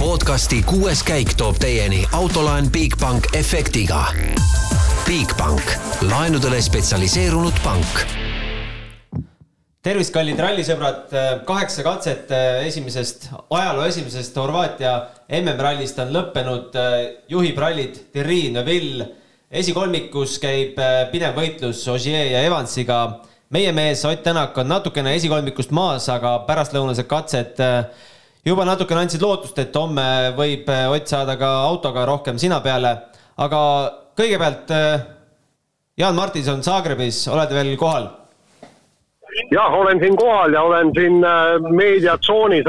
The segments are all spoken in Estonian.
podcasti kuues käik toob teieni autolaen Bigbank efektiga. Bigbank, laenudele spetsialiseerunud pank tervist, kallid rallisõbrad, kaheksa katset esimesest, ajaloo esimesest Horvaatia MM-rallist on lõppenud, juhib rallit Thierry Neuville. esikolmikus käib pidev võitlus Ogier ja Evansiga. meie mees Ott Tänak on natukene esikolmikust maas, aga pärastlõunased katsed juba natukene andsid lootust, et homme võib Ott saada ka autoga rohkem sina peale. aga kõigepealt, Jaan Martinson Zagrebis, oled veel kohal? jah, olen siin kohal ja olen siin äh, meediatsoonis.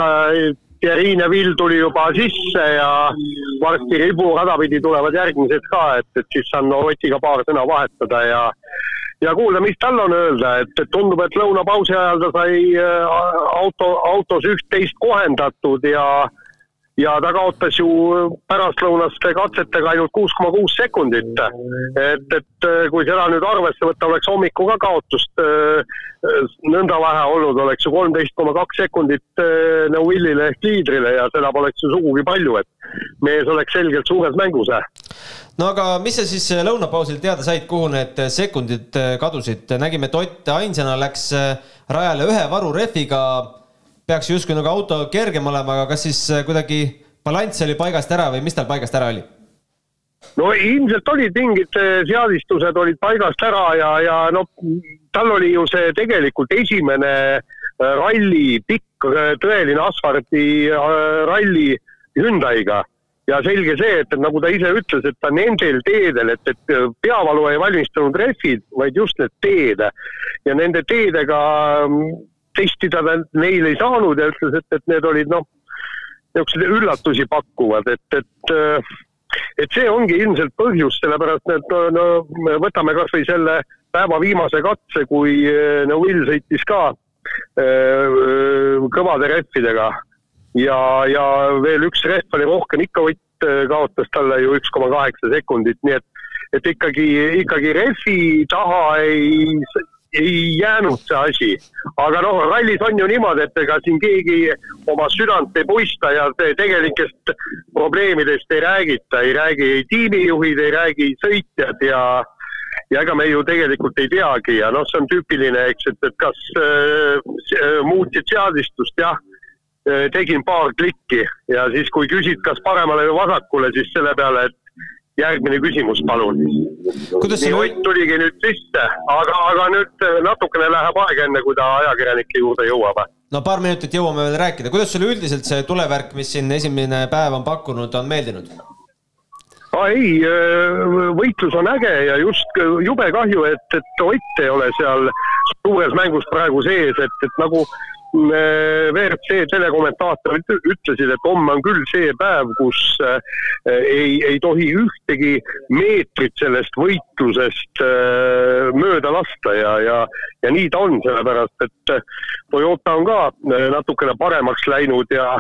Thierry Neville tuli juba sisse ja varsti riburada pidi tulevad järgmised ka, et, et siis saan Otiga paar sõna vahetada ja ja kuulda, mis tal on öelda, et, et tundub, et lõunapausi ajal ta sai äh, auto, autos üht-teist kohendatud ja ja ta kaotas ju pärastlõunaste katsetega ainult kuus koma kuus sekundit. et, et kui seda nüüd arvesse võtta, oleks hommikul ka kaotust äh, nõnda vähe olnud, oleks ju kolmteist koma kaks sekundit äh, Neuwillile ehk liidrile ja seda poleks ju sugugi palju, et mees oleks selgelt suures mängus. No aga mis sa siis lõunapausil teada said, kuhu need sekundid kadusid, nägime, et Ott ainsana läks rajale ühe varurehviga peaks justkui nagu auto kergem olema, aga kas siis äh, kuidagi balanss oli paigast ära või mis tal paigast ära oli? no ilmselt olid mingid äh, seadistused olid paigast ära ja, ja noh, tal oli ju see tegelikult esimene äh, ralli, pikk tõeline asfaldiralli Hyundai'ga ja selge see, et, et nagu ta ise ütles, et ta nendel teedel, et, et peavalu ei valmistanud rehvid, vaid just need teed ja nende teedega testida ta neil ei saanud ja ütles, et, et need olid noh, niisuguseid üllatusi pakkuvad, et, et et see ongi ilmselt põhjus, sellepärast et no, no võtame kas või selle päeva viimase katse, kui no Will sõitis ka öö, kõvade rehvidega ja, ja veel üks rehv oli rohkem, ikka Ott kaotas talle ju üks koma kaheksa sekundit, nii et et ikkagi, ikkagi rehvi taha ei, ei jäänud see asi. aga noh, rallis on ju niimoodi, et ega siin keegi oma südant ei puista ja tegelikest probleemidest ei räägita, ei räägi ei tiimijuhid, ei räägi sõitjad ja ja ega me ju tegelikult ei teagi ja noh, see on tüüpiline, eks, et, et kas äh, muutsid seadistust, jah äh,, tegin paar klikki ja siis, kui küsid, kas paremale või vasakule, siis selle peale, et järgmine küsimus, palun. nii Ott tuligi nüüd sisse, aga, aga nüüd äh, natukene läheb aega, enne kui ta ajakirjanike juurde jõuab. no paar minutit jõuame veel rääkida, kuidas sulle üldiselt see tulevärk, mis siin esimene päev on pakkunud, on meeldinud? aa ei, äh, võitlus on äge ja just jube kahju, et, et Ott ei ole seal suures mängus praegu sees, et, et nagu WRC telekommentaatorid ütlesid, et homme on küll see päev, kus äh, ei, ei tohi ühtegi meetrit sellest võitlusest äh, mööda lasta ja, ja, ja nii ta on, sellepärast et äh, Toyota on ka natukene paremaks läinud ja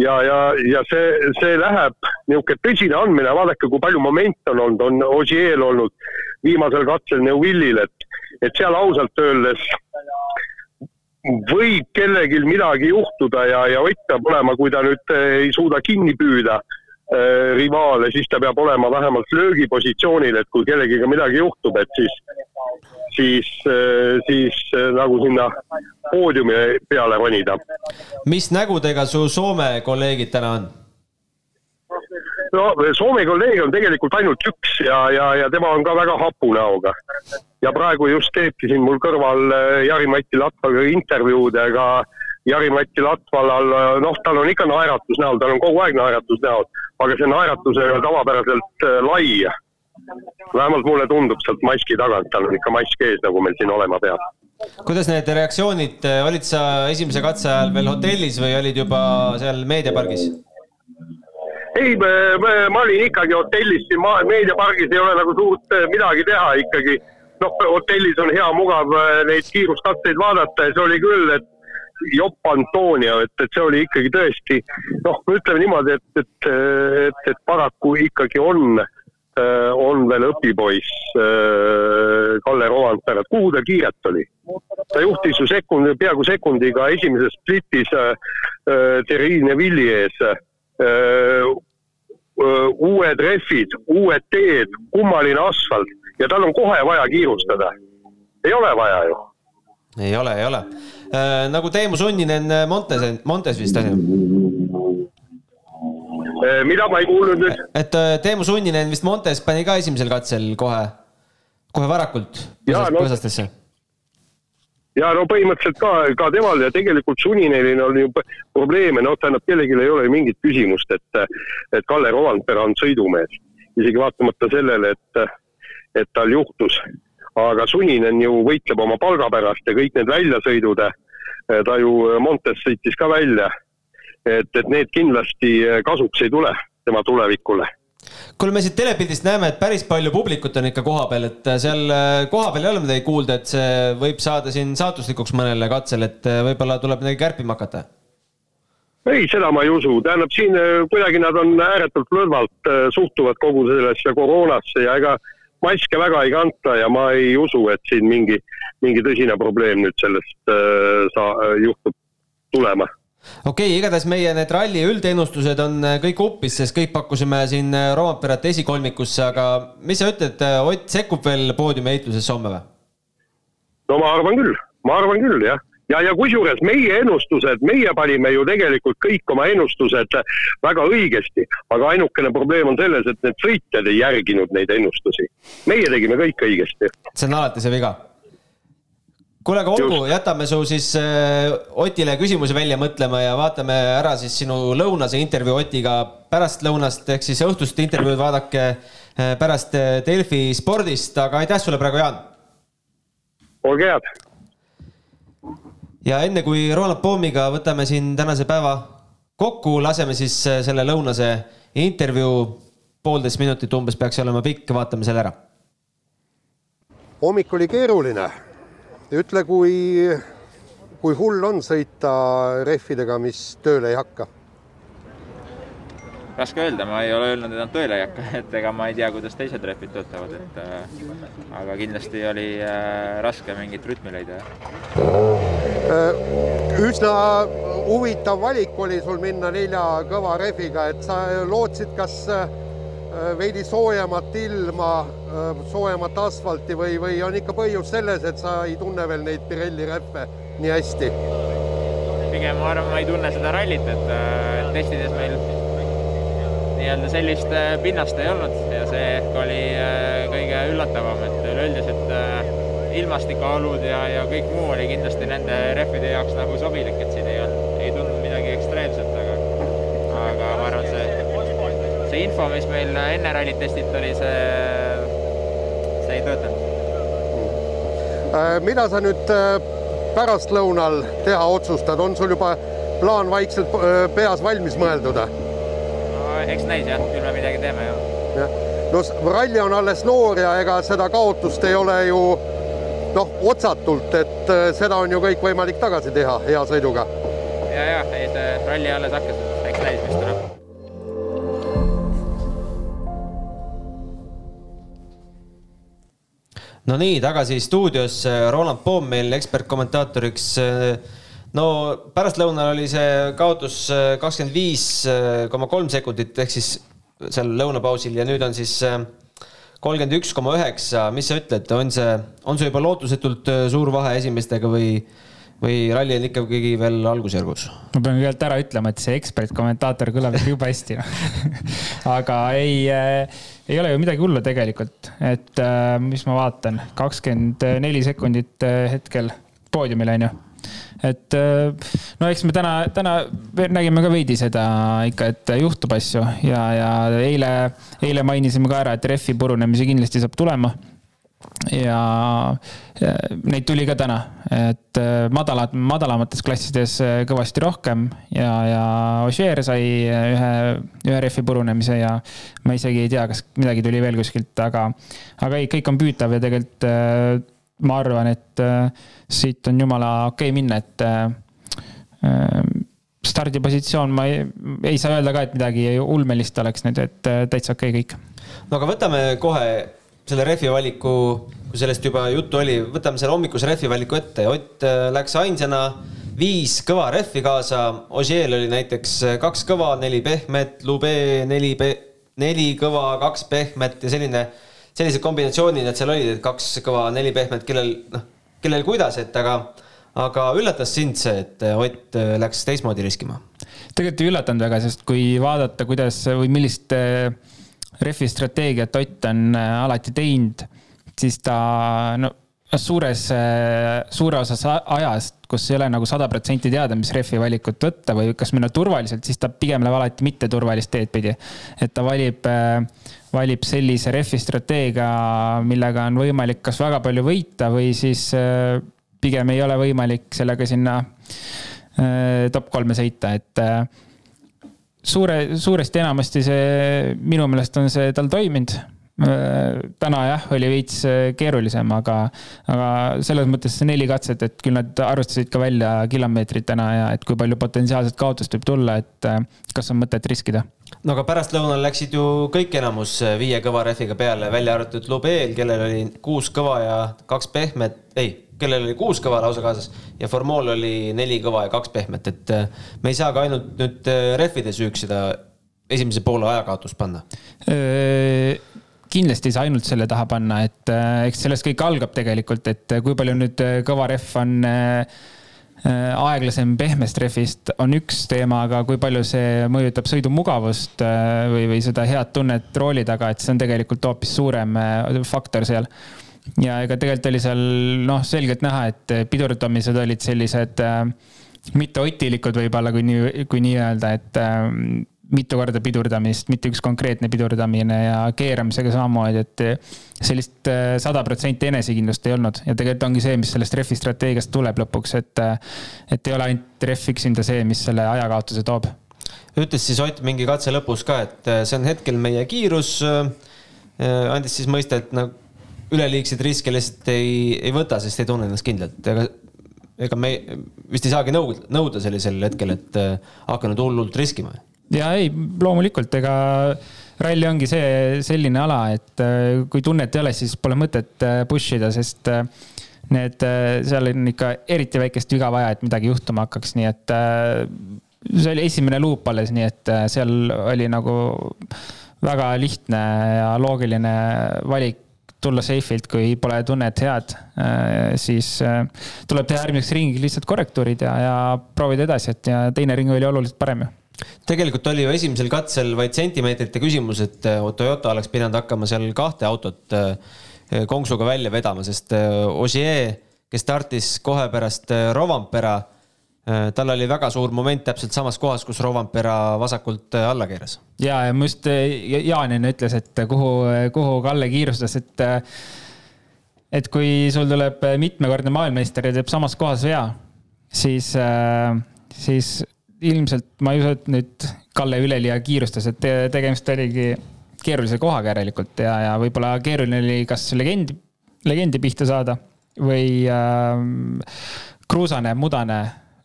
ja, ja, ja see, see läheb niisugune tõsine andmine, vaadake, kui palju momente on olnud, on Ogier olnud viimasel katsel Neuvillil, et, et seal ausalt öeldes võib kellelgi midagi juhtuda ja, ja Ott peab olema, kui ta nüüd eh, ei suuda kinni püüda äh, rivaale, siis ta peab olema vähemalt löögipositsioonil, et kui kellegiga midagi juhtub, et siis, siis äh,, siis nagu sinna poodiumi peale ronida. mis nägudega su Soome kolleegid täna on? no Soome kolleeg on tegelikult ainult üks ja, ja, ja tema on ka väga hapu näoga. Ja praegu just teebki siin mul kõrval äh, Jari-Mati Latvaga intervjuud, aga Jari-Mati Latvalal, äh, noh, tal on ikka naeratus näol, tal on kogu aeg naeratus näol, aga see naeratus ei ole tavapäraselt äh, lai. vähemalt mulle tundub sealt maski tagant, tal on ikka mask ees, nagu meil siin olema peab kuidas need reaktsioonid, olid sa esimese katse ajal veel hotellis või olid juba seal meediapargis? ei, ma olin ikkagi hotellis siin meediapargis ei ole nagu suurt midagi teha ikkagi. Noh, hotellis on hea mugav äh, neid kiiruskatseid vaadata ja see oli küll, et Jopp Antonio, et, et see oli ikkagi tõesti noh, ütleme niimoodi, et, et, et, et paraku ikkagi on, äh, on veel õpipoiss Kalle Rovanpera, et kuhu ta kiiret oli? ta juhtis ju sekund, peaaegu sekundiga esimeses splitis Terrine Villi ees uued rehvid, uued teed, kummaline asfalt ja tal on kohe vaja kiirustada. ei ole vaja ju. ei ole, ei ole äh,. nagu Teemu Sunninen Montes, Montes vist on ju? mida ma ei kuulnud nüüd? et Teemu Sunninen vist Montes pani ka esimesel katsel kohe, kohe varakult põsastesse no ja no põhimõtteliselt ka, ka temal ja tegelikult Suninenil on ju probleeme, noh, tähendab, kellelgi ei ole ju mingit küsimust, et, et Kalle Rovandpera on sõidumees. isegi vaatamata sellele, et, et tal juhtus. aga Suninen ju võitleb oma palga pärast ja kõik need väljasõidud, ta ju Montes sõitis ka välja. et, et need kindlasti kasuks ei tule tema tulevikule kuule, me siit telepildist näeme, et päris palju publikut on ikka kohapeal, et äh, seal äh, kohapeal ei ole midagi kuulda, et see võib saada siin saatuslikuks mõnele katsele, et äh, võib-olla tuleb midagi kärpima hakata? ei, seda ma ei usu, tähendab siin kuidagi nad on ääretult lõdvalt suhtuvad kogu sellesse koroonasse ja ega maske väga ei kanta ja ma ei usu, et siin mingi, mingi tõsine probleem nüüd sellest äh, sa-, juhtub tulema okei okay,, igatahes meie need ralli üldennustused on äh, kõik upis, sest kõik pakkusime siin äh, Roomperat esikolmikusse, aga mis sa ütled, äh, Ott sekkub veel poodiumi heitlusesse homme või? no ma arvan küll, ma arvan küll jah ja, ja kusjuures meie ennustused, meie panime ju tegelikult kõik oma ennustused väga õigesti, aga ainukene probleem on selles, et need sõitjad ei järginud neid ennustusi. meie tegime kõik õigesti. see on alati see viga kuule, aga olgu, jätame su siis äh, Otile küsimuse välja mõtlema ja vaatame ära siis sinu lõunase intervjuu Otiga pärastlõunast ehk siis õhtust intervjuud vaadake äh, pärast äh, Delfi spordist, aga aitäh sulle praegu, Jaan. olge head. Ja enne kui Ronald Poomiga võtame siin tänase päeva kokku, laseme siis selle lõunase intervjuu, poolteist minutit umbes peaks olema pikk, vaatame selle ära. hommik oli keeruline ütle, kui, kui hull on sõita rehvidega, mis tööle ei hakka? Raske öelda, ma ei ole öelnud, et nad tööle ei hakka, et ega ma ei tea, kuidas teised rehvid töötavad, et äh, aga kindlasti oli äh, raske mingit rütmi leida. Äh, üsna huvitav valik oli sul minna nelja kõva rehviga, et sa lootsid, kas äh, veidi soojemat ilma, äh, soojemat asfalti või, või on ikka põhjus selles, et sa ei tunne veel neid Pirelli räppe nii hästi? pigem ma arvan, ma ei tunne seda rallit, et testides meil nii-öelda sellist pinnast ei olnud ja see oli kõige üllatavam, et üleüldiselt ilmastikuolud ja, ja kõik muu oli kindlasti nende rehvide jaoks nagu sobilik, et siin ei olnud, ei tundnud midagi ekstreemset, aga aga ma arvan, see see info, mis meil enne rallit testiti, oli see, see ei töötanud. Äh, mida sa nüüd äh, pärastlõunal teha otsustad, on sul juba plaan vaikselt äh, peas valmis mõeldud? no eks näis jah, küll me midagi teeme ju. jah, no ralli on alles noor ja ega seda kaotust ei ole ju noh, otsatult, et seda on ju kõik võimalik tagasi teha hea sõiduga. ja, ja ei see ralli alles hakkas, eks näis, mis tuleb no nii, tagasi stuudios, Roland Poom meil ekspertkommentaatoriks. No pärastlõunal oli see kaotus kakskümmend viis koma kolm sekundit ehk siis seal lõunapausil ja nüüd on siis kolmkümmend üks koma üheksa, mis sa ütled, on see, on see juba lootusetult suur vahe esimestega või, või ralli on ikkagi veel algusjärgus? ma pean kõigepealt ära ütlema, et see ekspertkommentaator kõlab ikka jube hästi. Aga ei äh, ei ole ju midagi hullu tegelikult, et äh, mis ma vaatan, kakskümmend neli sekundit äh, hetkel poodiumil on ju et äh, no eks me täna, täna nägime ka veidi seda ikka, et juhtub asju ja, ja eile, eile mainisime ka ära, et rehvi purunemisi kindlasti saab tulema. Ja, ja neid tuli ka täna, et äh, madalad, madalamates klassides äh, kõvasti rohkem ja, ja Ožeer sai ühe, ühe rehvi purunemise ja ma isegi ei tea, kas midagi tuli veel kuskilt, aga, aga ei, kõik on püütav ja tegelikult ma arvan, et siit on jumala okei okay minna, et stardipositsioon, ma ei, ei saa öelda ka, et midagi ulmelist oleks nüüd, et täitsa okei okay kõik. no aga võtame kohe selle rehvi valiku, kui sellest juba juttu oli, võtame selle hommikuse rehvi valiku ette. Ott äh, läks ainsana viis kõva rehvi kaasa. Ogiel oli näiteks kaks kõva, neli pehmet, Lube neli pe-, neli kõva, kaks pehmet ja selline, sellised kombinatsioonid need seal olid, et kaks kõva, neli pehmet, kellel, noh, kellel kuidas, et aga, aga üllatas sind see, et Ott läks teistmoodi riskima? tegelikult ei üllatanud väga, sest kui vaadata, kuidas või millist äh, rehvi strateegiat Ott on äh, alati teinud, siis ta no suures, äh, suure osas ajast, kus ei ole nagu sada protsenti teada, mis rehvi valikut võtta või kas minna turvaliselt, siis ta pigem läheb alati mitteturvalist teed pidi. et ta valib, valib sellise rehvi strateegia, millega on võimalik kas väga palju võita või siis pigem ei ole võimalik sellega sinna Äh, top kolme sõita, et äh, suure, suuresti enamasti see, minu meelest on see tal toiminud. Äh, täna jah, oli veits keerulisem, aga, aga selles mõttes neli katset, et küll nad arvestasid ka välja kilomeetrid täna ja et kui palju potentsiaalset kaotust võib tulla, et kas on mõtet riskida. No aga pärastlõunal läksid ju kõik enamus viie kõva rehviga peale, välja arvatud Lubeel, kellel oli kuus kõva ja kaks pehmet, ei kellel oli kuus kõva lausa kaasas ja Formol oli neli kõva ja kaks pehmet, et äh, me ei saa ka ainult nüüd äh, rehvide süüks seda esimese poole ajakaotust panna kindlasti ei saa ainult selle taha panna, et äh, eks sellest kõik algab tegelikult, et kui palju nüüd kõva rehv on aeglasem pehmest rehvist on üks teema, aga kui palju see mõjutab sõidumugavust või, või seda head tunnet rooli taga, et see on tegelikult hoopis suurem faktor seal. Ja ega tegelikult oli seal noh, selgelt näha, et pidurdamised olid sellised äh, mitte otilikud võib-olla, kui nii, kui nii öelda, et äh, mitu korda pidurdamist, mitte üks konkreetne pidurdamine ja keeramisega samamoodi, et sellist äh, sada protsenti enesekindlust ei olnud ja tegelikult ongi see, mis sellest rehvi strateegiast tuleb lõpuks, et, äh, et ei ole ainult rehv üksinda see, mis selle ajakaotuse toob. ütles siis Ott mingi katse lõpus ka, et see on hetkel meie kiirus. andis siis mõista, et nagu üleliigseid riske lihtsalt ei, ei võta, sest ei tunne ennast kindlalt, ega ega me vist ei saagi nõuda, nõuda sellisel hetkel, et hakka nüüd hullult riskima. Ja ei, loomulikult, ega ralli ongi see selline ala, et äh, kui tunnet ei ole, siis pole mõtet äh, push ida, sest need, seal on ikka eriti väikest viga vaja, et midagi juhtuma hakkaks, nii et see oli esimene luup alles, nii et seal oli nagu väga lihtne ja loogiline valik tulla safe'ilt, kui pole tunnet head, äh, siis äh, tuleb teha järgmiseks ringiks lihtsalt korrektuurid ja, ja proovida edasi, et ja teine ring oli oluliselt parem ju tegelikult oli ju esimesel katsel vaid sentimeetrite küsimus, et äh, Toyota oleks pidanud hakkama seal kahte autot konksuga välja vedama, sest Ogier, kes startis kohe pärast Rovampera Äh, tal oli väga suur moment täpselt samas kohas, kus Rovanpera vasakult äh, alla keeras. ja, ja ma just äh, Jaan enne ütles, et kuhu, kuhu Kalle kiirustas, et et kui sul tuleb mitmekordne maailmameister ja teeb samas kohas vea, siis, siis ilmselt ma ei usu, et nüüd Kalle üleliia kiirustas, et tegemist oligi keerulise kohaga järelikult ja, ja võib-olla keeruline oli kas legendi, legendi pihta saada või äh, kruusane, mudane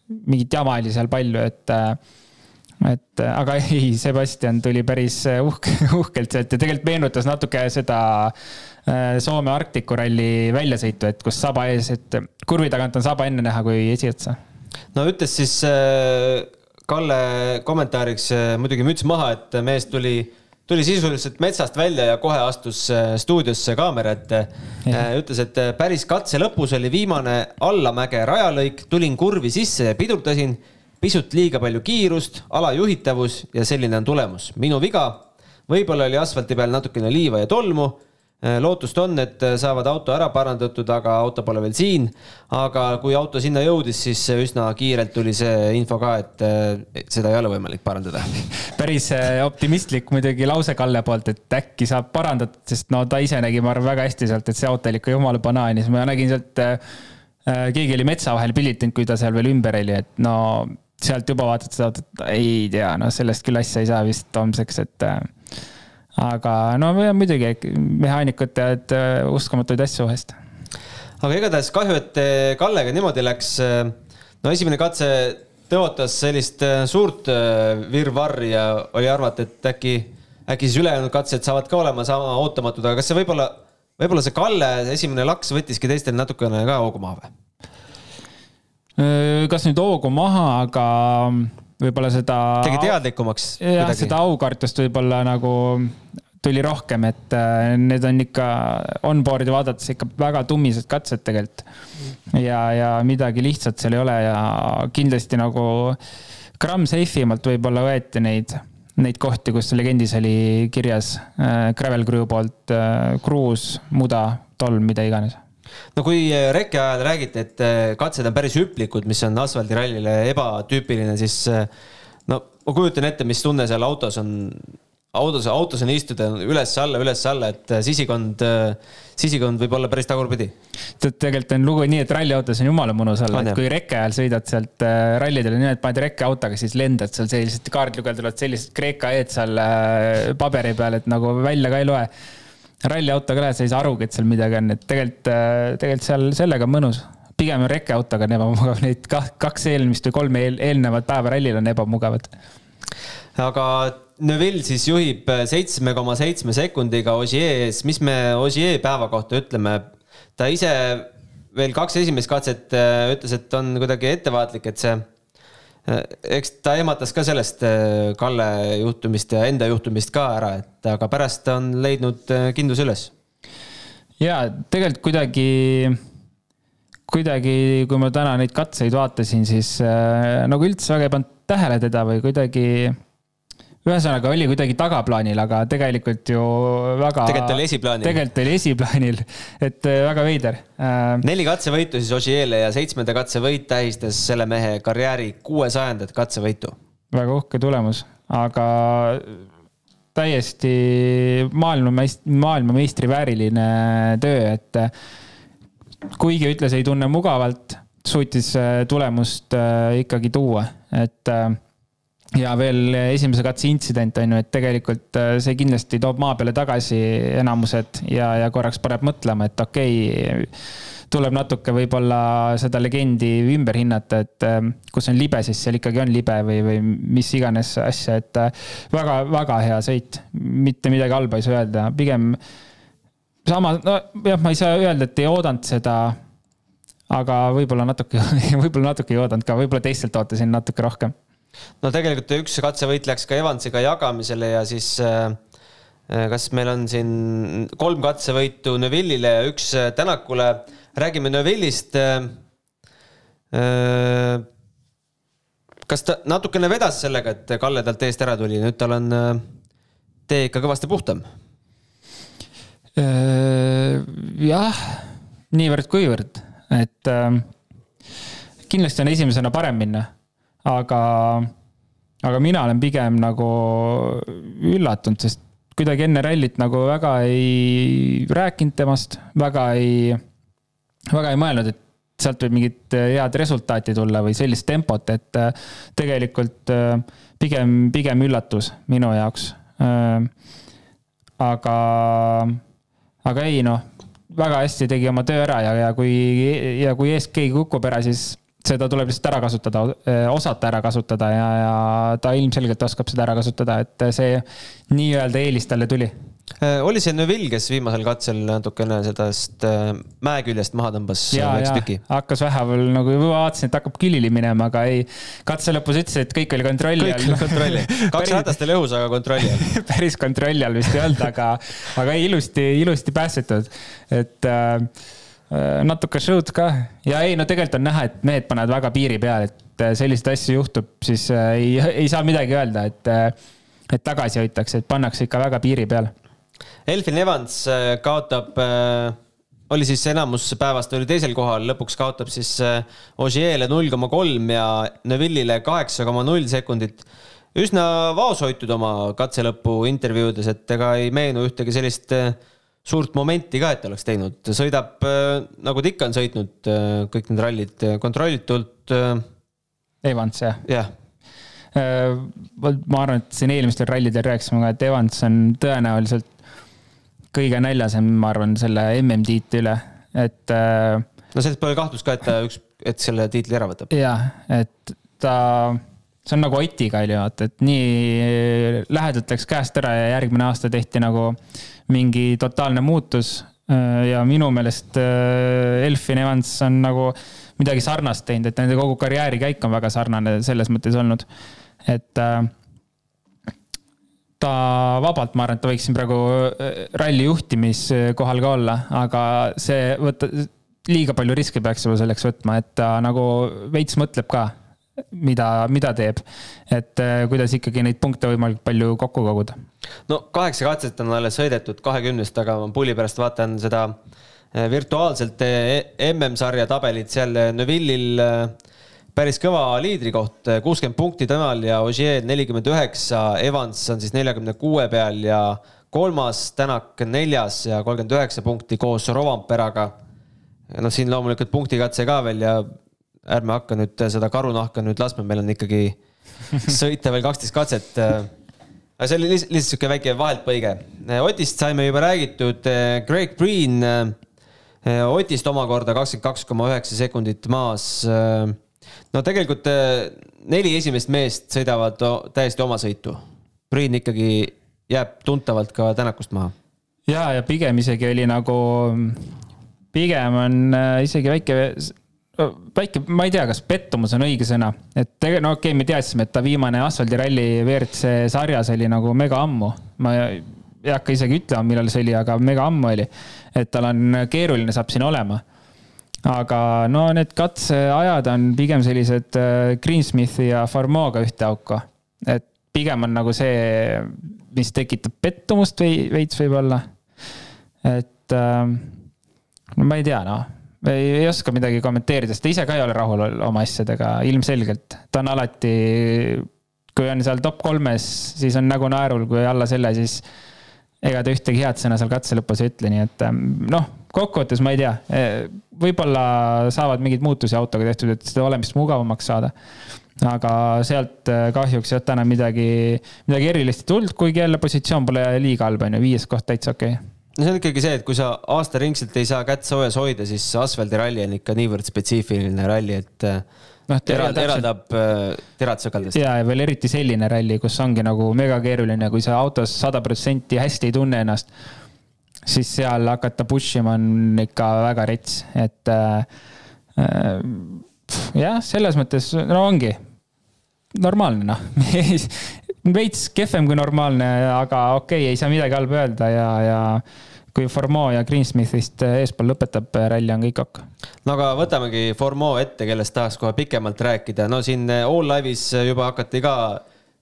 mingit jama oli seal palju, et et aga ei, Sebastian tuli päris uhke, uhkelt sealt ja tegelikult meenutas natuke seda äh, Soome Arktiku ralli väljasõitu, et kus saba ees, et kurvi tagant on saba enne näha kui esiotsa. no ütles siis äh, Kalle kommentaariks äh, muidugi müts maha, et mees tuli tuli sisuliselt metsast välja ja kohe astus stuudiosse kaamera ette. ütles, et päris katse lõpus oli viimane allamäge rajalõik, tulin kurvi sisse ja pidurdasin. pisut liiga palju kiirust, alajuhitavus ja selline on tulemus. minu viga. võib-olla oli asfalti peal natukene liiva ja tolmu Äh, lootust on, et äh, saavad auto ära parandatud, aga auto pole veel siin. aga kui auto sinna jõudis, siis üsna kiirelt tuli see info ka, et äh, seda ei ole võimalik parandada. päris optimistlik muidugi lause Kalle poolt, et äkki saab parandatud, sest no ta ise nägi, ma arvan, väga hästi sealt, et see auto oli ikka jumala banaanis, ma nägin sealt keegi oli metsa vahel pilitanud, kui ta seal veel ümber oli, et no sealt juba vaatad seda autot, ei tea, no sellest küll asja ei saa vist homseks, et aga no muidugi, mehaanikud teavad äh, uskumatuid asju vahest. aga igatahes kahju, et äh, Kallega niimoodi läks. Äh, no esimene katse tõotas sellist suurt virvarri ja oli arvata, et äkki, äkki siis ülejäänud katsed saavad ka olema sama ootamatud, aga kas see võib-olla, võib-olla see Kalle esimene laks võttiski teistel natukene ka hoogu maha või? kas nüüd hoogu maha, aga võib-olla seda. tegi teadlikumaks. jah, seda aukartust võib-olla nagu tuli rohkem, et äh, need on ikka onboard'i vaadates ikka väga tummised katsed tegelikult. ja, ja midagi lihtsat seal ei ole ja kindlasti nagu gramm safe imalt võib-olla võeti neid, neid kohti, kus legendis oli kirjas äh, Gravel Crew poolt äh, kruus, muda, tolm, mida iganes no kui äh, reke ajal räägiti, et äh, katsed on päris hüplikud, mis on asfaldirallile ebatüüpiline, siis äh, no ma kujutan ette, mis tunne seal autos on autos, autos on istuda üles-alla, üles-alla, et sisikond, sisikond võib olla päris tagurpidi. tead, tegelikult on lugu nii, et ralliautos on jumala mõnus olla, et kui reke ajal sõidad sealt rallidele, niimoodi paned rekkeautoga, siis lendad seal sellised kaardlugejad tulevad sellised Kreeka E-d seal paberi peal, et nagu välja ka ei loe. Ralliautoga lähed, sa ei saa arugi, et seal midagi on, et tegelikult, tegelikult seal sellega on mõnus pigem on rekkeautoga on ebamugav, neid kaks eelmist või kolm eelnevat päeva rallil on ebamugavad. aga Neville siis juhib seitsme koma seitsme sekundiga Ogier ees, mis me Ogier päeva kohta ütleme? ta ise veel kaks esimest katset äh, ütles, et on kuidagi ettevaatlik, et see, äh, eks ta ehmatas ka sellest äh, Kalle juhtumist ja enda juhtumist ka ära, et aga pärast on leidnud kindluse üles. ja tegelikult kuidagi, kuidagi, kui ma täna neid katseid vaatasin, siis nagu üldse väga ei pannud tähele teda või kuidagi ühesõnaga oli kuidagi tagaplaanil, aga tegelikult ju väga. tegelikult oli esiplaanil. tegelikult oli esiplaanil, et äh, väga veider. Äh, neli katsevõitu siis Ožeele ja seitsmenda katsevõit tähistas selle mehe karjääri kuuesajandat katsevõitu. väga uhke tulemus, aga täiesti maailmameist-, maailmameistri vääriline töö, et äh, kuigi ütles, ei tunne mugavalt, suutis tulemust ikkagi tuua, et ja veel esimese katse intsident on ju, et tegelikult äh, see kindlasti toob maa peale tagasi enamused ja, ja korraks paneb mõtlema, et okei okay,, tuleb natuke võib-olla seda legendi ümber hinnata, et äh, kus on libe, siis seal ikkagi on libe või, või mis iganes asja, et väga-väga äh, hea sõit. mitte midagi halba ei saa öelda, pigem sama, nojah, ma ei saa öelda, et ei oodanud seda aga võib-olla natuke, võib-olla natuke ei oodanud ka, võib-olla teistelt ootasin natuke rohkem no tegelikult üks katsevõit läks ka Evansiga jagamisele ja siis äh, äh, kas meil on siin kolm katsevõitu Neville'ile ja üks äh, Tänakule. räägime Neville'ist. kas ta natukene vedas sellega, et Kalle talt eest ära tuli, nüüd tal on tee ikka kõvasti puhtam? jah, niivõrd-kuivõrd, et kindlasti on esimesena parem minna aga, aga mina olen pigem nagu üllatunud, sest kuidagi enne rallit nagu väga ei rääkinud temast, väga ei, väga ei mõelnud, et sealt võib mingit head resultaati tulla või sellist tempot, et äh, tegelikult äh, pigem, pigem üllatus minu jaoks. Aga, aga ei noh, väga hästi tegi oma töö ära ja, ja kui, ja kui ees keegi kukub ära, siis seda tuleb lihtsalt ära kasutada, osata ära kasutada ja, ja ta ilmselgelt oskab seda ära kasutada, et see nii-öelda eelis talle tuli. Äh, oli see Neville, kes viimasel katsel natukene sellest mäe küljest maha tõmbas väikse tüki? hakkas väheval nagu vaatasin, et hakkab külili minema, aga ei. katse lõpus ütles, et kõik oli kontrolli all. kõik oli kontrolli kaks ratast oli õhus, aga kontrolli all päris kontrolli all vist ei olnud, aga, aga ilusti, ilusti päästetud, et Äh, natuke show'd ka ja ei, no tegelikult on näha, et mehed panevad väga piiri peale, et äh, selliseid asju juhtub, siis äh, ei, ei saa midagi öelda, et, et tagasi hoitakse, et pannakse ikka väga piiri peale. Elfin Evans kaotab, oli siis enamus päevast oli teisel kohal, lõpuks kaotab siis Ogier'le null koma kolm ja Neville'ile kaheksa koma null sekundit. üsna vaoshoitud oma katse lõpu intervjuudes, et ega ei meenu ühtegi sellist äh, suurt momenti ka, et oleks teinud, sõidab äh, nagu ta ikka on sõitnud äh, kõik need rallid äh, kontrollitult. Evans jah? jah. ma arvan, et siin eelmistel rallidel rääkisime ka, et Evans on tõenäoliselt kõige näljasem, ma arvan, selle MM-tiitli üle, et. no sellest pole kahtlust ka, et ta üks, et selle tiitli ära võtab. jah, et ta see on nagu Otiga oli vaata, et nii lähedalt läks käest ära ja järgmine aasta tehti nagu mingi totaalne muutus. ja minu meelest äh, Elfin Evans on nagu midagi sarnast teinud, et nende kogu karjäärikäik on väga sarnane selles mõttes olnud. et äh, ta vabalt, ma arvan, et ta võiks siin praegu äh, ralli juhtimiskohal ka olla, aga see võtta, liiga palju riske peaks juba selleks võtma, et ta nagu veits mõtleb ka, mida, mida teeb. et äh, kuidas ikkagi neid punkte võimalikult palju kokku koguda. no kaheksa katset on alles sõidetud kahekümnest, aga ma pulli pärast vaatan seda äh, virtuaalselt MM-sarja tabelit seal Neville'il päris kõva liidrikoht, kuuskümmend punkti temal ja Ogier nelikümmend üheksa, Evans on siis neljakümne kuue peal ja kolmas, Tänak neljas ja kolmkümmend üheksa punkti koos Rovamperaga. noh, siin loomulikult punktikatse ka veel ja ärme hakka nüüd seda karunahka nüüd laskma, meil on ikkagi sõita veel kaksteist katset. aga see oli lihtsalt, lihtsalt sihuke väike vaheltpõige. Otist saime juba räägitud, Greg Green Otist omakorda kakskümmend kaks koma üheksa sekundit maas no tegelikult äh, neli esimest meest sõidavad täiesti oma sõitu. Priin ikkagi jääb tuntavalt ka Tänakust maha. ja, ja pigem isegi oli nagu, pigem on äh, isegi väike, väike, ma ei tea, kas pettumus on õige sõna, et tegelikult no okei okay,, me teadsime, et ta viimane asfaldiralli WRC sarjas oli nagu mega ammu. ma ei hakka isegi ütlema, millal see oli, aga mega ammu oli. et tal on keeruline saab siin olema aga no need katseajad on pigem sellised äh, Greensmithi ja Farmoga ühte auku. et pigem on nagu see, mis tekitab pettumust või veits võib-olla. et ähm, no ma ei tea, noh ei, ei oska midagi kommenteerida, sest ta ise ka ei ole rahul oma asjadega, ilmselgelt. ta on alati, kui on seal top kolmes, siis on nägu naerul, kui alla selle, siis ega ta ühtegi head sõna seal katse lõpus ei ütle, nii et ähm, noh, kokkuvõttes ma ei tea, e, võib-olla saavad mingeid muutusi autoga tehtud, et seda olemist mugavamaks saada. aga sealt e, kahjuks jah, täna midagi, midagi erilist ei tulnud, kuigi jälle positsioon pole liiga halb, on ju, viies koht täitsa okei okay no see on ikkagi see, et kui sa aastaringselt ei saa kätt soojas hoida, siis asfaldiralli on ikka niivõrd spetsiifiline ralli, et noh, erald, eraldab terad sõkaldest. ja, ja veel eriti selline ralli, kus ongi nagu mega keeruline, kui sa autos sada protsenti hästi ei tunne ennast, siis seal hakata push ima on ikka väga rets, et äh, äh, jah, selles mõttes, no ongi normaalne noh veits kehvem kui normaalne, aga okei okay,, ei saa midagi halba öelda ja, ja kui Formeau ja Greensmithist eespool lõpetab ralli, on kõik ok. no aga võtamegi Formeau ette, kellest tahaks kohe pikemalt rääkida, no siin All Live'is juba hakati ka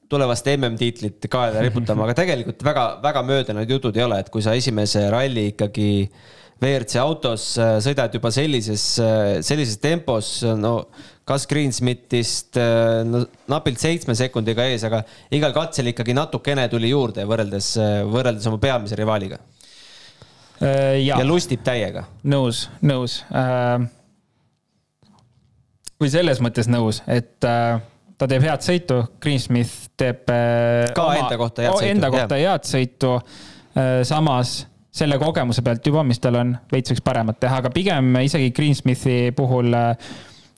tulevast MM-tiitlit kaela riputama, aga tegelikult väga-väga mööda need jutud ei ole, et kui sa esimese ralli ikkagi WRC autos äh, sõidad juba sellises, äh, sellises tempos, no kas Greensmithist äh, no, napilt seitsme sekundiga ees, aga igal katsel ikkagi natukene tuli juurde võrreldes, võrreldes oma peamise rivaaliga Äh, ja, ja lustib täiega. nõus, nõus. Äh, või selles mõttes nõus, et äh, ta teeb head sõitu, Greensmith teeb. ka oma, enda kohta head sõitu. Enda kohta head sõitu. samas selle kogemuse pealt juba, mis tal on, veits võiks paremat teha, aga pigem isegi Greensmithi puhul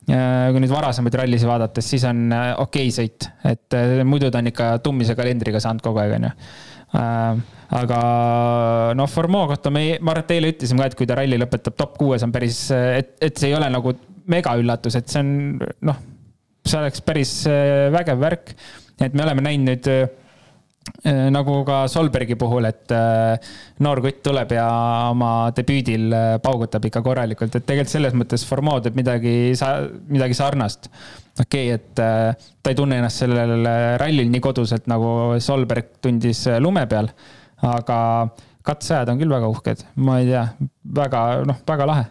kui nüüd varasemaid rallisid vaadates, siis on okei okay sõit, et muidu ta on ikka tummise kalendriga saanud kogu aeg, onju aga noh, Formeau kohta me, ma arvan, et eile ütlesime ka, et kui ta ralli lõpetab top kuues, on päris, et, et see ei ole nagu megaüllatus, et see on noh, see oleks päris äh, vägev värk. et me oleme näinud nüüd äh, nagu ka Solbergi puhul, et äh, noor kutt tuleb ja oma debüüdil paugutab ikka korralikult, et tegelikult selles mõttes Formeau teeb midagi, midagi sarnast. okei okay,, et ta ei tunne ennast sellel rallil nii koduselt, nagu Solberg tundis lume peal aga katseajad on küll väga uhked, ma ei tea, väga noh, väga lahe.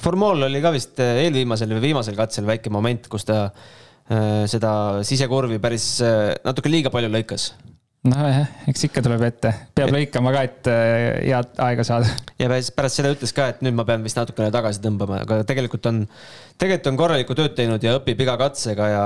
Formol oli ka vist eelviimasel või viimasel katsel väike moment, kus ta äh, seda sisekurvi päris äh, natuke liiga palju lõikas nojah, eks ikka tuleb ette, peab lõikama ka, et head aega saada. ja pärast seda ütles ka, et nüüd ma pean vist natukene tagasi tõmbama, aga tegelikult on, tegelikult on korralikku tööd teinud ja õpib iga katsega ja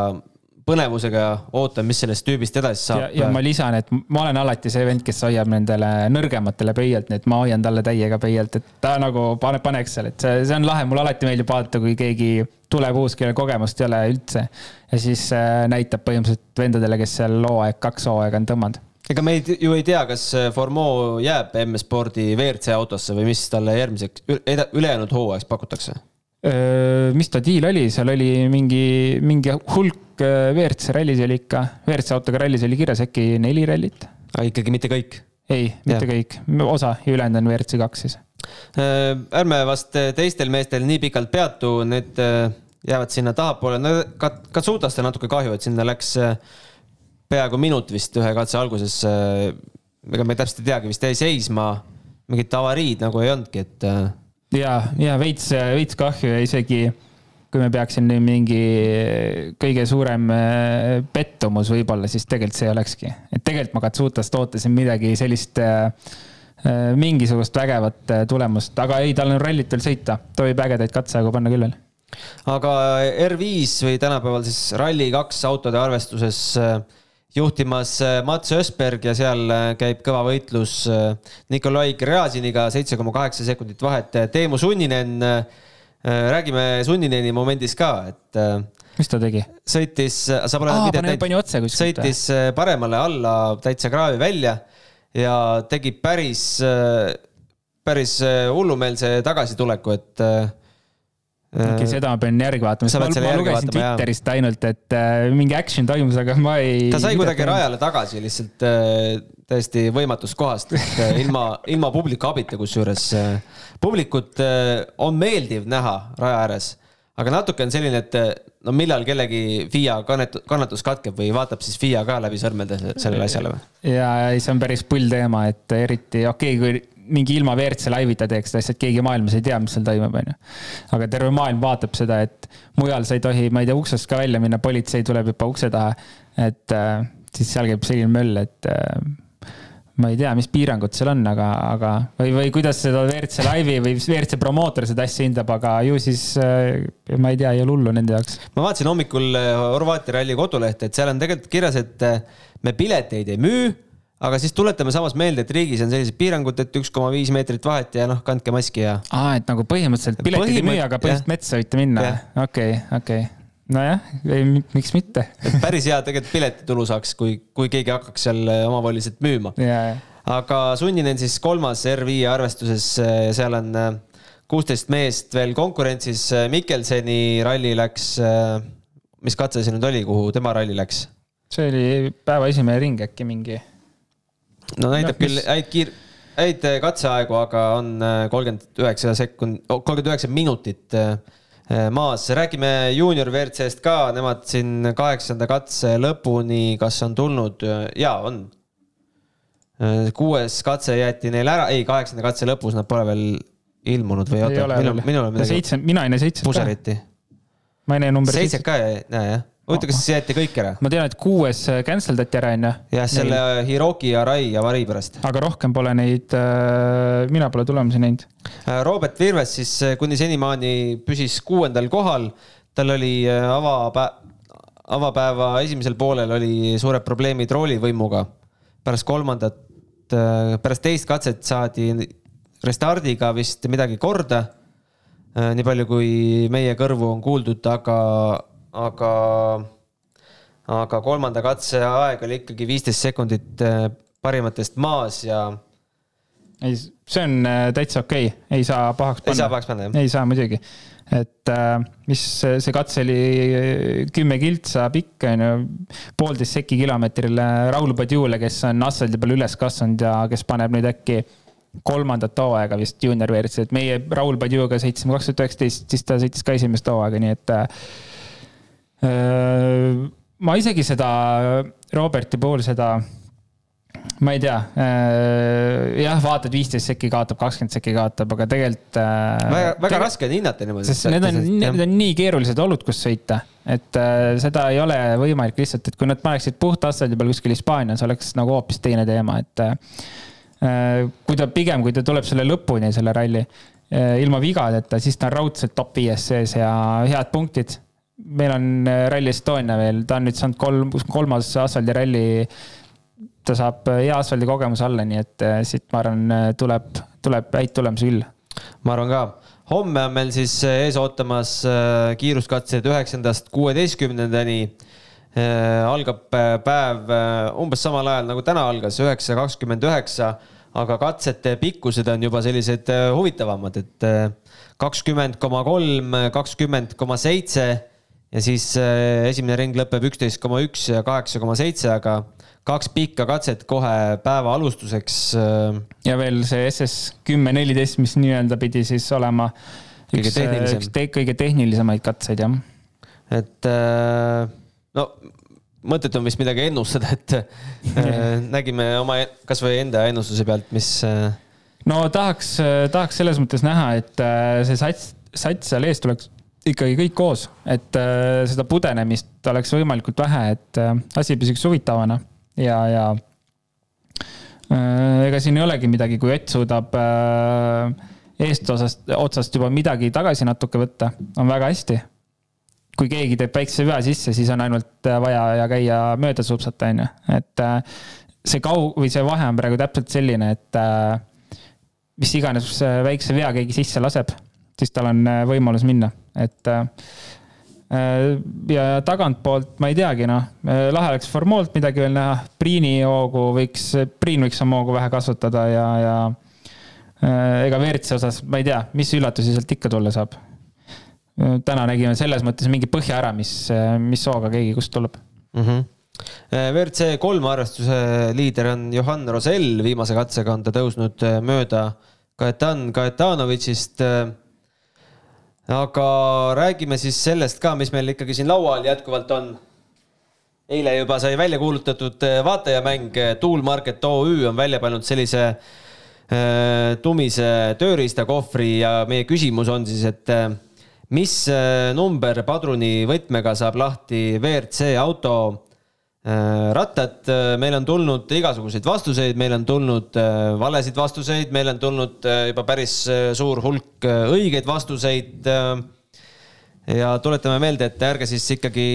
põnevusega ootan, mis sellest tüübist edasi saab. ja ma lisan, et ma olen alati see vend, kes hoiab nendele nõrgematele pöialt, nii et ma hoian talle täiega pöialt, et ta nagu pane, paneks seal, et see, see on lahe, mulle alati meeldib vaadata, kui keegi tuleb uus, kellel kogemust ei ole üldse. ja siis äh, näitab põhimõtteliselt vendadele, kes seal hooaeg, kaks hooaega on tõmmanud ega me ei, ju ei tea, kas äh, Formeau jääb M-spordi WRC autosse või mis talle järgmiseks, ülejäänud hooajaks pakutakse mis ta diil oli, seal oli mingi, mingi hulk WRC rallis oli ikka, WRC autoga rallis oli kirjas äkki neli rallit. aga ikkagi mitte kõik? ei, mitte ja. kõik, osa ja ülejäänud on WRC kaks siis. ärme vast teistel meestel nii pikalt peatu, need jäävad sinna tahapoole, no Katsutast on natuke kahju, et sinna läks peaaegu minut vist ühe katse alguses. ega me täpselt ei teagi, vist jäi seisma, mingit avariid nagu ei olnudki, et ja, ja veits, veits kahju ja isegi kui me peaksin nüüd mingi kõige suurem äh, pettumus võib-olla, siis tegelikult see olekski. et tegelikult ma Katsutast ootasin midagi sellist äh, äh, mingisugust vägevat tulemust, aga ei, tal on rallit veel sõita, ta võib ägedaid katseaegu panna küll veel. aga R5 või tänapäeval siis Rally2 autode arvestuses juhtimas Mats Ösberg ja seal käib kõva võitlus Nikolai Gräziniga, seitse koma kaheksa sekundit vahet. Teemu Sunninen, räägime Sunnineni momendis ka, et. mis ta tegi? sõitis, sa pole videot näinud, sõitis paremale alla täitsa kraavi välja ja tegi päris, päris hullumeelse tagasituleku, et okei okay,, seda ma pean järgi vaatama, sest ma, ma lugesin vaatama, Twitterist jah. ainult, et äh, mingi action toimus, aga ma ei. ta sai kuidagi rajale tagasi lihtsalt äh, täiesti võimatust kohast, et äh, ilma, ilma publiku abita, kusjuures äh, publikut äh, on meeldiv näha raja ääres, aga natuke on selline, et äh, no millal kellegi FIA kannet-, kannatus katkeb või vaatab siis FIA ka läbi sõrmede sellele asjale või? ja, ei, see on päris pull teema, et eriti okei okay,, kui mingi ilma WRC laivita teeks seda asja, et keegi maailmas ei tea, mis seal toimub, onju. aga terve maailm vaatab seda, et mujal sa ei tohi, ma ei tea, uksest ka välja minna, politsei tuleb juba ukse taha. et äh, siis seal käib selline möll, et äh, ma ei tea, mis piirangud seal on, aga, aga või, või kuidas seda WRC laivi või WRC promootor seda asja hindab, aga ju siis äh, ma ei tea, ei ole hullu nende jaoks. ma vaatasin hommikul äh, Horvaatia ralli kodulehte, et seal on tegelikult kirjas, et äh, me pileteid ei müü aga siis tuletame samas meelde, et riigis on sellised piirangud, et üks koma viis meetrit vahet ja noh, kandke maski ja. aa, et nagu põhimõtteliselt piletid Põhimõtt... ei müü, aga põhimõtteliselt metsa võite minna. okei, okei. nojah, ei, miks mitte päris hea tegelikult piletitulu saaks, kui, kui keegi hakkaks seal äh, omavoliliselt müüma. aga Sunninen siis kolmas R5 arvestuses, äh, seal on äh, kuusteist meest veel konkurentsis. Mikkelseni ralli läks, mis katse see nüüd oli, kuhu tema ralli läks? see oli päeva esimene ring äkki mingi no näitab küll mis... häid kiir-, häid äh, katseaegu, aga on äh, kolmkümmend üheksa sekund, oh, kolmkümmend üheksa minutit äh, maas. räägime juunior WRC-st ka, nemad siin kaheksanda katse lõpuni, kas on tulnud? jaa, on. kuues katse jäeti neil ära, ei, kaheksanda katse lõpus nad pole veel ilmunud või oota, minul, minul on midagi. seitse, mina ei näe seitset ka. ma ei näe numbrit seitset. seitset ka ei näe jah? Huvitav, kas siis jäeti kõik ära? ma tean, et kuues äh, cancel dati ära, onju. jah, selle Neil... Hiroki Arai avari pärast. aga rohkem pole neid äh,, mina pole tulemusi näinud. Äh, Robert Virves siis äh, kuni senimaani püsis kuuendal kohal. tal oli avapäev, avapäeva esimesel poolel oli suured probleemid roolivõimuga. pärast kolmandat, pärast teist katset saadi restardiga vist midagi korda. nii palju, kui meie kõrvu on kuuldud, aga aga, aga kolmanda katse aeg oli ikkagi viisteist sekundit äh, parimatest maas ja. ei, see on äh, täitsa okei okay., ei saa pahaks panna. ei saa pahaks panna, jah? ei saa muidugi. et äh, mis see katse oli kümme kiltsa pikk, on ju, poolteist sekki kilomeetrile Raul Padjule, kes on asfaldi peal üles kasvanud ja kes paneb nüüd äkki kolmandat hooaega vist juunior WRC, et meie Raul Padjuga sõitsime kaks tuhat üheksateist, siis ta sõitis ka esimest hooaega, nii et Äh, ma isegi seda Roberti puhul seda, ma ei tea, äh, jah, vaatad viisteist sekki kaotab, kakskümmend sekki kaotab, aga tegelikult. Äh, väga, väga raske on hinnata niimoodi. sest need on, need on nii keerulised olud, kus sõita, et seda ei ole võimalik lihtsalt, et kui nad paneksid puht asfaldi peal kuskil Hispaanias, oleks nagu hoopis teine teema, et kui ta pigem, kui ta tuleb selle lõpuni, selle ralli, ilma vigadeta, siis ta on raudselt top viies sees ja head punktid meil on äh, Rally Estonia veel, ta on nüüd saanud kolm, kolmas asfaldiralli. ta saab äh, hea asfaldi kogemuse alla, nii et äh, siit ma arvan, tuleb, tuleb häid tulemusi küll. ma arvan ka. homme on meil siis ees ootamas kiiruskatsed üheksandast kuueteistkümnendani. algab päev umbes samal ajal nagu täna algas, üheksa kakskümmend üheksa aga katsete pikkused on juba sellised huvitavamad, et kakskümmend koma kolm, kakskümmend koma seitse ja siis äh, esimene ring lõpeb üksteist koma üks ja kaheksa koma seitse, aga kaks pikka katset kohe päeva alustuseks. ja veel see SS kümme neliteist, mis nii-öelda pidi siis olema kõige üks, tehnilisem. üks te kõige tehnilisemaid katseid, jah. et no mõttetu on vist midagi ennustada, et äh, nägime oma kasvõi enda ennustuse pealt, mis. äh, no tahaks, tahaks selles mõttes näha, et äh, see sats, sats seal ees tuleks ikkagi kõik koos, et äh, seda pudenemist oleks võimalikult vähe, et äh, asi püsiks huvitavana ja, ja äh, ega siin ei olegi midagi, kui Ott suudab eestotsast, otsast juba midagi tagasi natuke võtta, on väga hästi. kui keegi teeb väikse vea sisse, siis on ainult vaja ja käia mööda supsata, on ju, et see kaug- või see vahe on praegu täpselt selline, et mis iganes väikse vea keegi sisse laseb, siis tal on võimalus minna, et äh, äh, ja tagantpoolt ma ei teagi, noh, lahe oleks Formoolt midagi veel näha, Priini hoogu võiks, Priin võiks oma hoogu vähe kasvatada ja, ja äh, ega WRC osas ma ei tea, mis üllatusi sealt ikka tulla saab. täna nägime selles mõttes mingi põhja ära, mis, mis hooga keegi kust tuleb mm. -hmm. WRC kolme arvestuse liider on Johan Rosell, viimase katsega on ta tõusnud äh, mööda Kajetan Kajetanovitšist. Aga räägime siis sellest ka, mis meil ikkagi siin laua all jätkuvalt on. eile juba sai välja kuulutatud äh, vaatajamäng, Tool Market OÜ on välja pannud sellise äh, tumise tööriistakohvri ja meie küsimus on siis, et mis number padrunivõtmega saab lahti WRC auto rattad, meil on tulnud igasuguseid vastuseid, meil on tulnud äh, valesid vastuseid, meil on tulnud äh, juba päris äh, suur hulk äh, õigeid vastuseid. ja tuletame meelde, et ärge siis ikkagi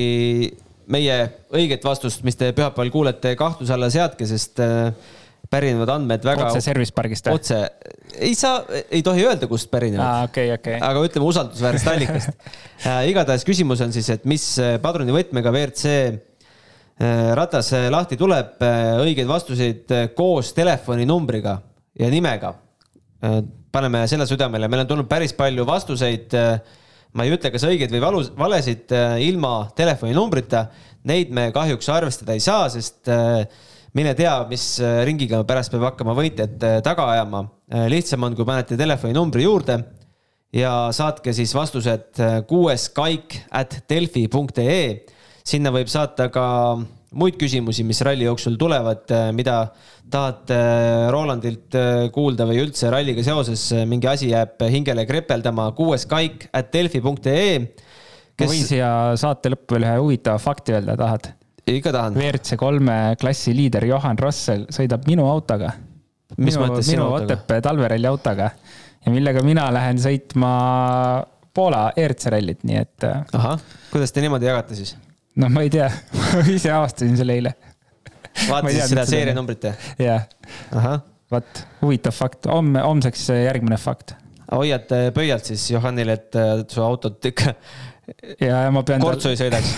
meie õiget vastust, mis te pühapäeval kuulete, kahtluse alla seadke, sest äh, pärinevad andmed väga. otse service pargist või? otse, ei saa, ei tohi öelda, kust pärinevad aa, okei, okei. aga ütleme usaldusväärsest allikast äh,. igatahes küsimus on siis, et mis äh, padrunivõtmega WRC äh, ratas äh, lahti tuleb, õigeid vastuseid äh, koos telefoninumbriga ja nimega. paneme selle südamele, meil on tulnud päris palju vastuseid. ma ei ütle, kas õigeid või valus, valesid äh, ilma telefoninumbrita. Neid me kahjuks arvestada ei saa, sest äh, mine tea, mis äh, ringiga pärast peab hakkama võitjat äh, taga ajama. lihtsam on, kui panete telefoninumbri juurde ja saatke siis vastused äh, kuues kaik at delfi.ee. Sinna võib saata ka muid küsimusi, mis ralli jooksul tulevad, mida tahate äh, Rolandilt äh, kuulda või üldse ralliga seoses äh, mingi asi jääb hingele krepeldama, kuues kaik at delfi.ee. ma võin siia saate lõppu veel ühe huvitava fakti öelda, tahad? ikka tahan. WRC kolme klassi liider Johan Rossel sõidab minu autoga. Mis minu, mõttes sinu autoga? Otepää talveralli autoga ja millega mina lähen sõitma Poola ERC rallit, nii et äh, ahah, kuidas te niimoodi jagate siis? noh, ma ei tea, ma ise avastasin selle eile. Ma vaata ei siis teadnud seda seda. seerianumbrit jah? jah, vot huvitav fakt, homme, homseks järgmine fakt. hoiad äh, pöialt siis Johannile, et äh, su autot ikka ja, ja ma pean. kortsu ei sõidaks.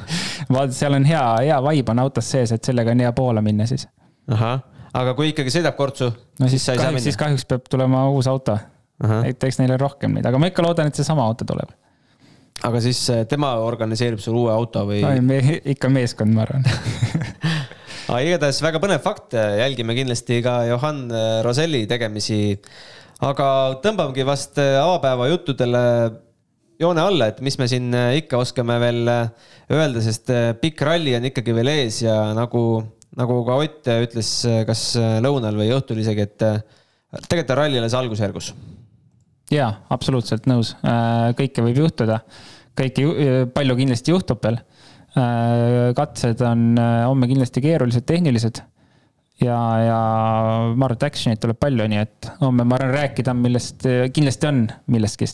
vaata, seal on hea, hea vibe on autos sees, et sellega on hea Poola minna siis. ahah, aga kui ikkagi sõidab kortsu, no siis siis kahjuks, siis kahjuks peab tulema uus auto. et eks neil on rohkem neid, aga ma ikka loodan, et seesama auto tuleb. Aga siis äh, tema organiseerib sul uue auto või? no me, ikka meeskond, ma arvan. aga igatahes väga põnev fakt, jälgime kindlasti ka Johan äh, Roselli tegemisi. aga tõmbamegi vast äh, avapäeva juttudele joone alla, et mis me siin äh, ikka oskame veel äh, öelda, sest äh, pikk ralli on ikkagi veel ees ja nagu, nagu ka Ott ütles, kas äh, lõunal või õhtul isegi, et äh, tegelikult on ralli alles algusjärgus. jaa, absoluutselt nõus, kõike võib juhtuda, kõike, palju kindlasti juhtub veel. katsed on äh, homme kindlasti keerulised, tehnilised ja, ja ma arvan, et action'it tuleb palju, nii et homme ma arvan, rääkida on millest, kindlasti on millestki.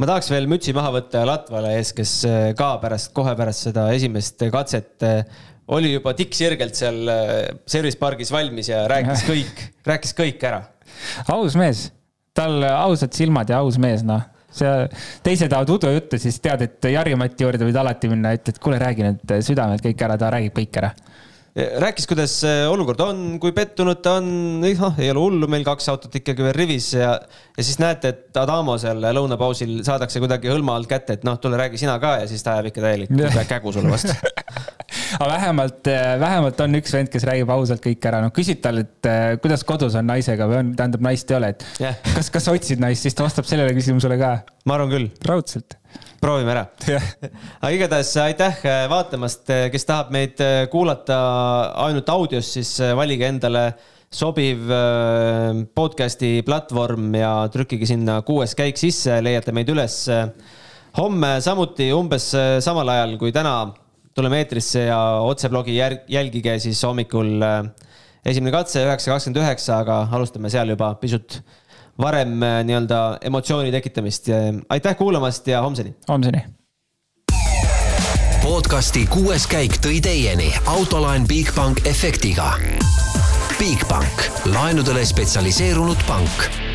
ma tahaks veel mütsi maha võtta Latvale ees, kes äh, ka pärast, kohe pärast seda esimest katset äh, oli juba tikksirgelt seal äh, service pargis valmis ja rääkis kõik, rääkis kõik ära. aus mees, tal ausad silmad ja aus mees, noh see, teised tahavad udujuttu, siis tead, et Jari-Mati juurde võid alati minna, ütled, kuule, räägi nüüd südamelt kõik ära, ta räägib kõik ära. rääkis, kuidas olukord on, kui pettunud ta on, noh, ei ole hullu, meil kaks autot ikkagi veel rivis ja, ja siis näete, et Adamo seal lõunapausil saadakse kuidagi hõlma alt kätte, et noh, tule räägi sina ka ja siis ta ajab ikka täielik kägu sulle vastu aga vähemalt, vähemalt on üks vend, kes räägib ausalt kõik ära, noh küsid tal, et kuidas kodus on naisega või on, tähendab naist ei ole, et yeah. kas, kas otsid naist, siis ta vastab sellele küsimusele ka. ma arvan küll. raudselt proovime ära aga igatahes aitäh äh, vaatamast, kes tahab meid kuulata ainult audios, siis valige endale sobiv podcast'i platvorm ja trükkige sinna kuues käik sisse, leiate meid üles. homme samuti umbes samal ajal kui täna tuleme eetrisse ja otseblogi jälgige siis hommikul esimene katse üheksa kakskümmend üheksa, aga alustame seal juba pisut varem äh, nii-öelda emotsiooni tekitamist. aitäh kuulamast ja homseni. homseni. podcasti kuues käik tõi teieni autolaen Bigbank efektiga. Bigbank, laenudele spetsialiseerunud pank